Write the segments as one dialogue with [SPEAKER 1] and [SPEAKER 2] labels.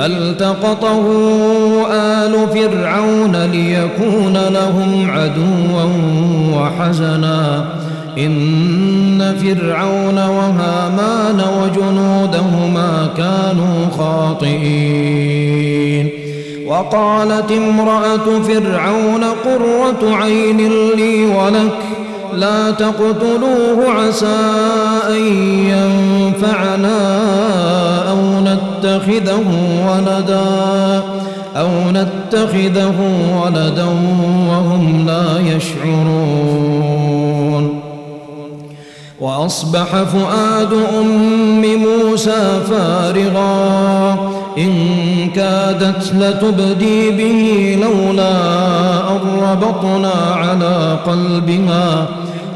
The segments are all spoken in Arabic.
[SPEAKER 1] فالتقطه آل فرعون ليكون لهم عدوا وحزنا. إن فرعون وهامان وجنودهما كانوا خاطئين. وقالت امرأة فرعون قرة عين لي ولك لا تقتلوه عسى أن ينفعنا أو نتخذه ولدا أو نتخذه ولدا وهم لا يشعرون. وأصبح فؤاد أم موسى فارغا إن كادت لتبدي به لولا أن ربطنا على قلبها.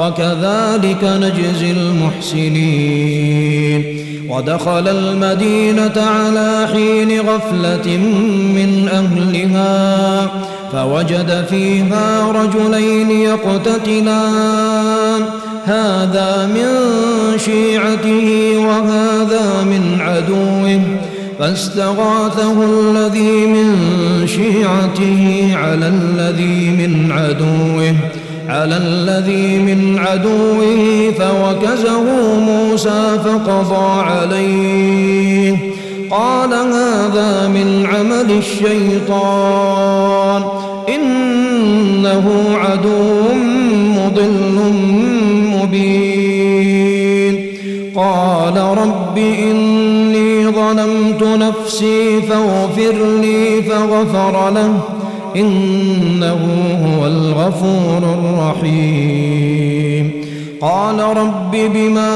[SPEAKER 1] وكذلك نجزي المحسنين. ودخل المدينة على حين غفلة من أهلها فوجد فيها رجلين يقتتلان. هذا من شيعته وهذا من عدوه فاستغاثه الذي من شيعته على الذي من عدوه. على الذي من عدوه فوكزه موسى فقضى عليه. قال هذا من عمل الشيطان. إنه عدو مضل مبين. قال رب إني ظلمت نفسي فاغفر لي فغفر له. إنه هو الغفور الرحيم. قال رب بما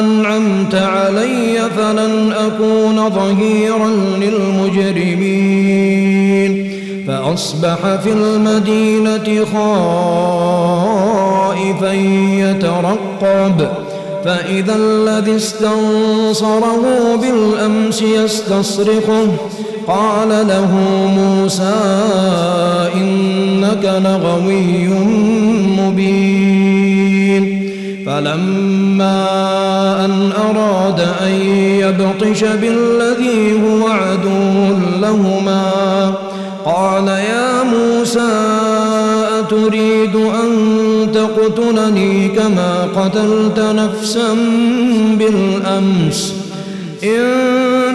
[SPEAKER 1] أنعمت علي فلن أكون ظهيرا للمجرمين. فأصبح في المدينة خائفا يترقب. فإذا الذي استنصره بالأمس يستصرخه. قال له موسى إنك لغوي مبين. فلما أن أراد أن يبطش بالذي هو عدو لهما قال يا موسى أتريد أن تقتلني كما قتلت نفسا بالأمس؟ إن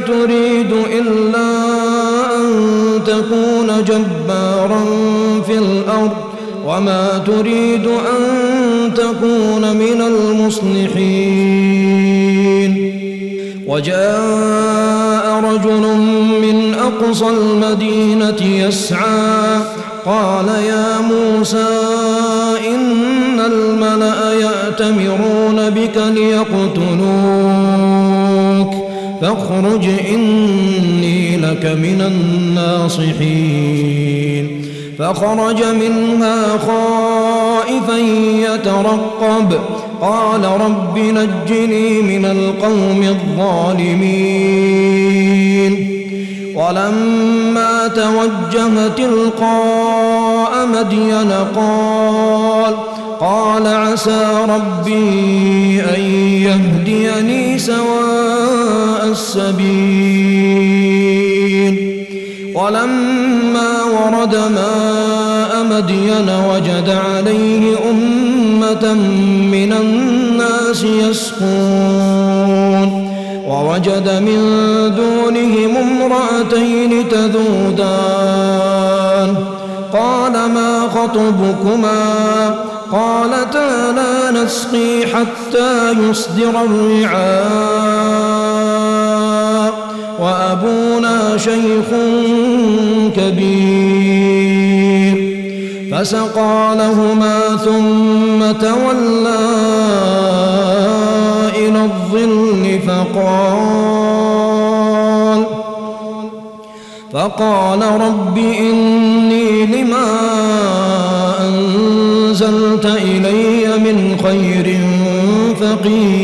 [SPEAKER 1] تريد إلا تكون جبارا في الأرض وما تريد أن تكون من المصلحين. وجاء رجل من أقصى المدينة يسعى قال يا موسى إن الملأ يأتمرون بك ليقتلوك. فاخرج إني لك من الناصحين. فخرج منها خائفا يترقب. قال رب نجني من القوم الظالمين. ولما توجه تلقاء مدين قال قال عسى ربي أن يهديني سواء السبيل. ولما ورد ماء مدين وجد عليه أمة من الناس يسقون. ووجد من دونهم امرأتين تذودان. قال ما خطبكما؟ قالتا لا نسقي حتى يصدر الرعاء. وأبونا شيخ كبير. فسقى لهما ثم تولى إلى الظل فقال فقال رب إني لما أنزلت إلي من خير فقير.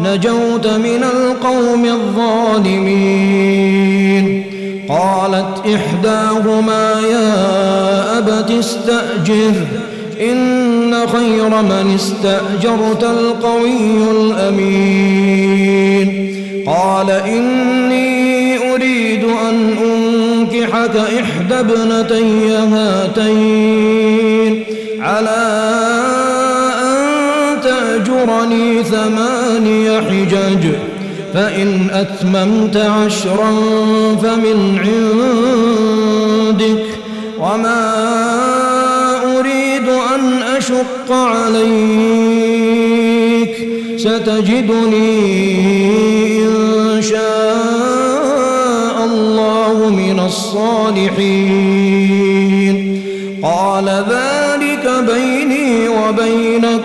[SPEAKER 1] نجوت من القوم الظالمين. قالت إحداهما يا أبت استأجر إن خير من استأجرت القوي الأمين. قال إني أريد أن أنكحك إحدى ابنتي هاتين على تأجرني ثماني حجج فإن أتممت عشرا فمن عندك وما أريد أن أشق عليك ستجدني إن شاء الله من الصالحين. قال ذلك بيني وبينك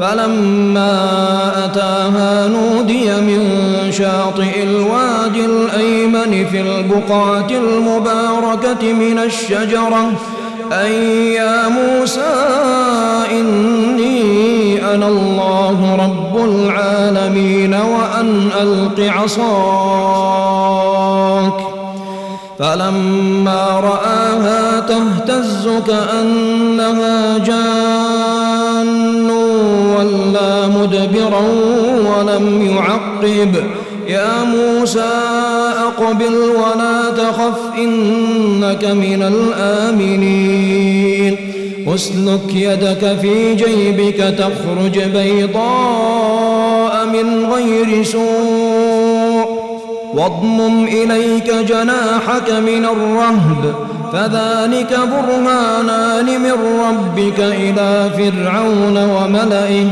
[SPEAKER 1] فلما أتاها نودي من شاطئ الوادي الأيمن في البقعة المباركة من الشجرة أي يا موسى إني أنا الله رب العالمين وأن ألق عصاك. فلما رآها تهتز كأنها جان مدبرا ولم يعقب. يا موسى أقبل ولا تخف إنك من الآمنين. أسلك يدك في جيبك تخرج بيضاء من غير سوء. واضمم إليك جناحك من الرهب فذلك برهانان من ربك إلى فرعون وملئه.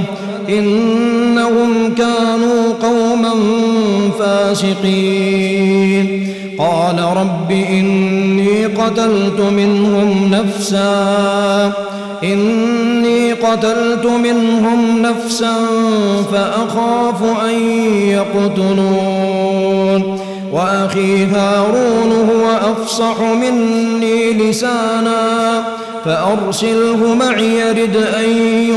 [SPEAKER 1] إنهم كانوا قوما فاسقين. قال رب إني قتلت منهم نفسا. إني قتلت منهم نفسا فأخاف أن يقتلون. وأخي هارون هو أفصح مني لسانا. فأرسله معي يرد أن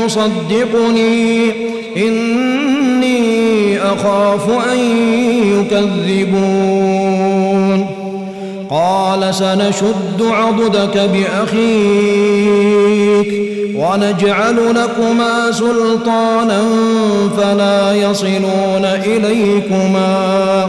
[SPEAKER 1] يصدقني. إني أخاف أن يكذبون. قال سنشد عضدك بأخيك ونجعل لكما سلطانا فلا يصلون إليكما.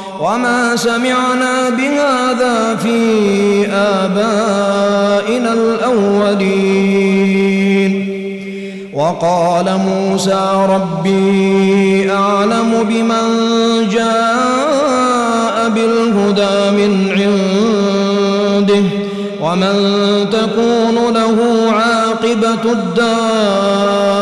[SPEAKER 1] وما سمعنا بهذا في آبائنا الأولين. وقال موسى ربي أعلم بمن جاء بالهدى من عنده ومن تكون له عاقبة الدار.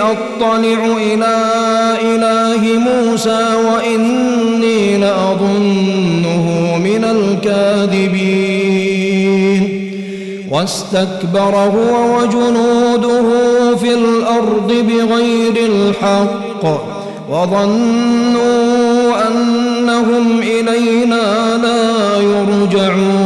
[SPEAKER 1] أطلع إلى إله موسى وإني لأظنه من الكاذبين. واستكبر هو وجنوده في الأرض بغير الحق وظنوا أنهم إلينا لا يرجعون.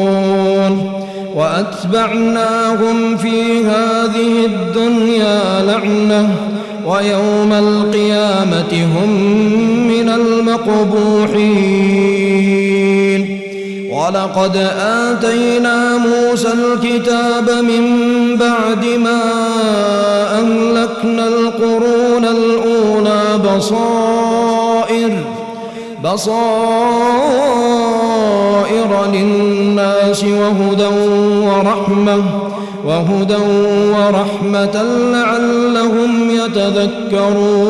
[SPEAKER 1] وأتبعناهم في هذه الدنيا لعنة ويوم القيامة هم من المقبوحين. ولقد آتينا موسى الكتاب من بعد ما أهلكنا القرون الأولى بصائر بصائر للناس وهدى ورحمة وهدى ورحمة لعلهم يتذكرون.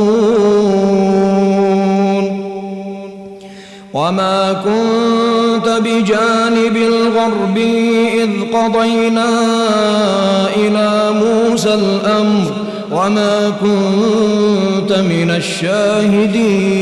[SPEAKER 1] وما كنت بجانب الغرب إذ قضينا إلى موسى الأمر وما كنت من الشاهدين.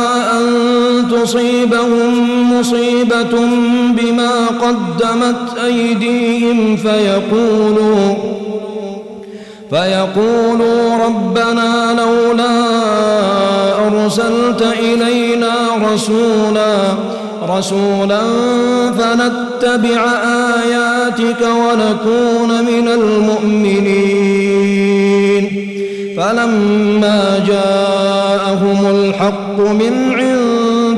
[SPEAKER 1] تصيبهم مصيبة بما قدمت أيديهم فيقولوا فيقولوا ربنا لولا أرسلت إلينا رسولا رسولا فنتبع آياتك ونكون من المؤمنين. فلما جاءهم الحق من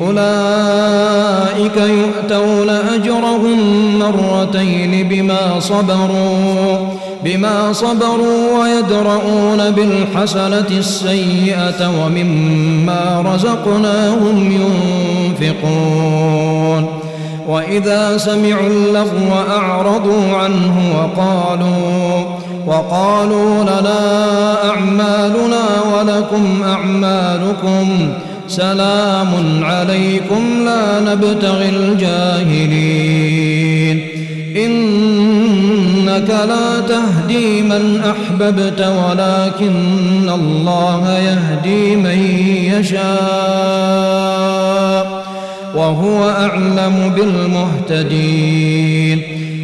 [SPEAKER 1] أولئك يؤتون أجرهم مرتين بما صبروا بما صبروا ويدرؤون بالحسنة السيئة ومما رزقناهم ينفقون. وإذا سمعوا اللغو أعرضوا عنه وقالوا وقالوا لنا أعمالنا ولكم أعمالكم. سلام عليكم لا نبتغي الجاهلين. إنك لا تهدي من أحببت ولكن الله يهدي من يشاء وهو أعلم بالمهتدين.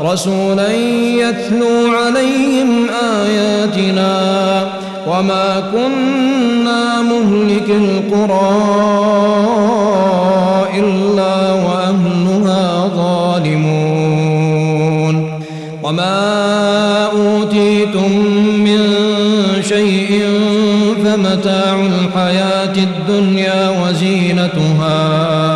[SPEAKER 1] رسولا يتلو عليهم آياتنا وما كنا مهلك القرى إلا وأهلها ظالمون. وما أوتيتم من شيء فمتاع الحياة الدنيا وزينتها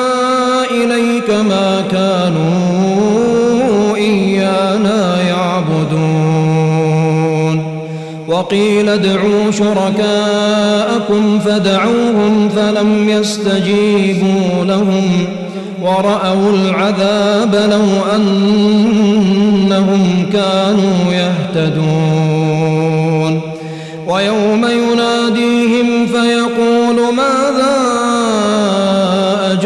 [SPEAKER 1] ما كانوا إيانا يعبدون. وقيل ادعوا شركاءكم فدعوهم فلم يستجيبوا لهم ورأوا العذاب لو أنهم كانوا يهتدون. ويوم يناديهم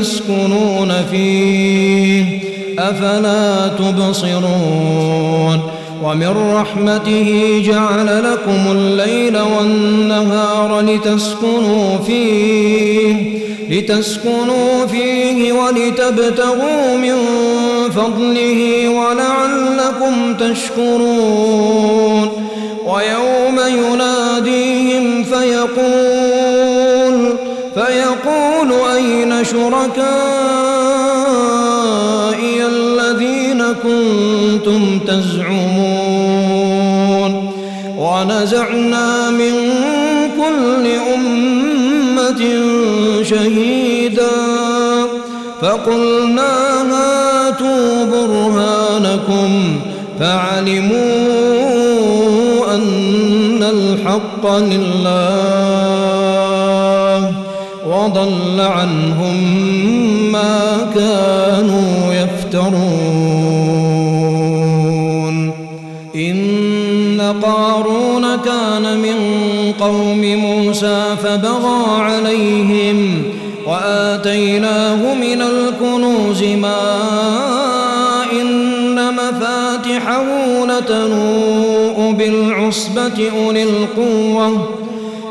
[SPEAKER 1] تسكنون فيه أفلا تبصرون ومن رحمته جعل لكم الليل والنهار لتسكنوا فيه لتسكنوا فيه ولتبتغوا من فضله ولعلكم تشكرون ويوم يناديهم فيقول فيقول أين شركائي الذين كنتم تزعمون ونزعنا من كل أمة شهيدا فقلنا هاتوا برهانكم فعلموا أن الحق لله وضل عنهم ما كانوا يفترون. إن قارون كان من قوم موسى فبغى عليهم وآتيناه من الكنوز ما إن مفاتحه لتنوء بالعصبة أولي القوة.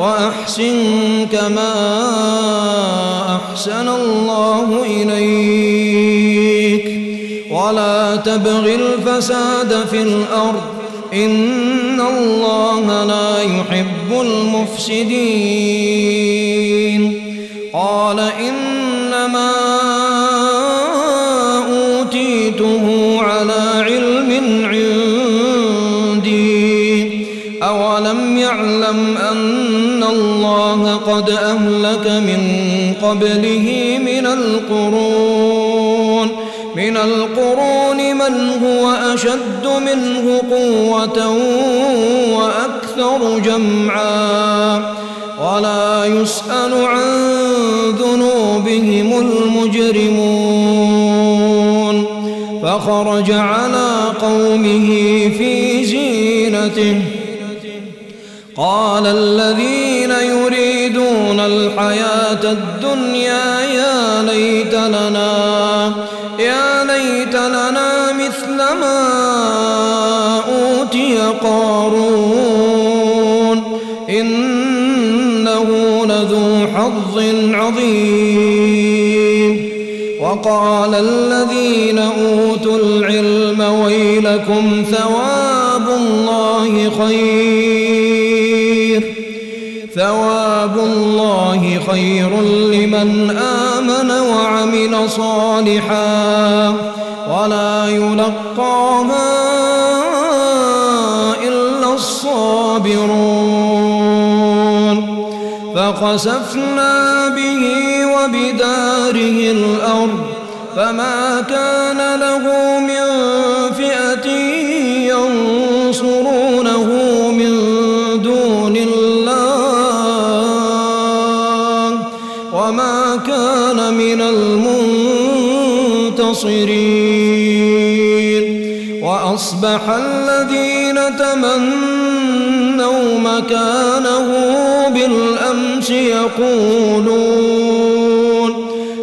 [SPEAKER 1] وأحسن كما أحسن الله إليك. ولا تبغ الفساد في الأرض. إن الله لا يحب المفسدين. قال إنما قد أهلك من قبله من القرون. من القرون من هو أشد منه قوة وأكثر جمعا. ولا يسأل عن ذنوبهم المجرمون. فخرج على قومه في زينته. قال الذين يريدون الحياة الدنيا يا ليت لنا يا ليت لنا مثل ما أوتي قارون. إنه لذو حظ عظيم. وقال الذين أوتوا العلم ويلكم ثواب الله خير. الله خير لمن آمن وعمل صالحا ولا يلقاها إلا الصابرون. فخسفنا به وبداره الأرض فما كان له من وأصبح الذين تمنوا مكانه بالأمس يقولون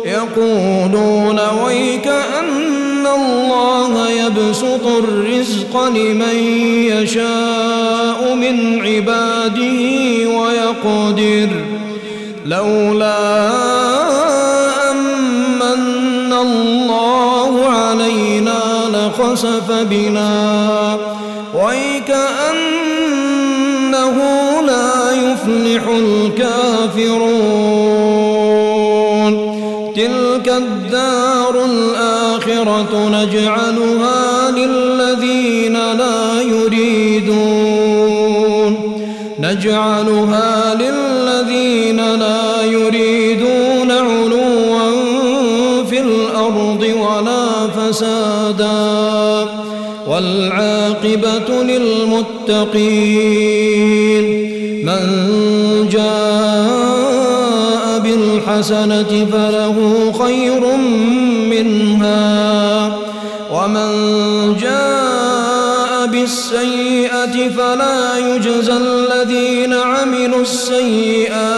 [SPEAKER 1] يقولون ويك أن الله يبسط الرزق لمن يشاء من عباده ويقدر لولا لخسف بنا ويكأنه لا يفلح الكافرون. تلك الدار الآخرة نجعلها للذين لا يريدون. نجعلها والعاقبة للمتقين من جاء بالحسنة فله خير منها ومن جاء بالسيئة فلا يجزى الذين عملوا السيئات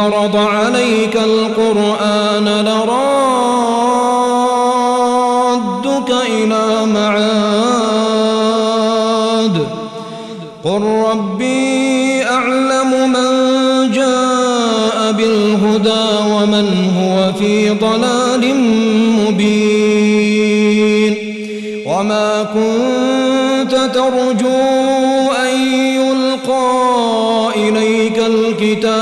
[SPEAKER 1] فرض عليك القرآن لرادك إلى معاد. قل ربي أعلم من جاء بالهدى ومن هو في ضلال مبين. وما كنت ترجو أن يلقى إليك الكتاب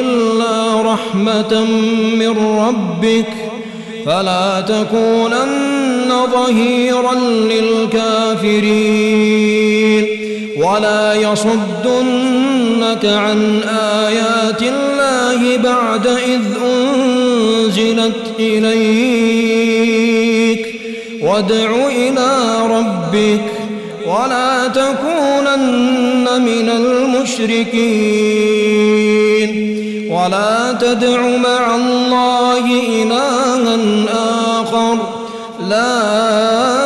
[SPEAKER 1] إلا رحمة من ربك فلا تكونن ظهيرا للكافرين ولا يصدنك عن آيات الله بعد إذ أنزلت إليك وادع إلى ربك ولا تكونن من المشركين ولا تدع مع الله إلها آخر. لا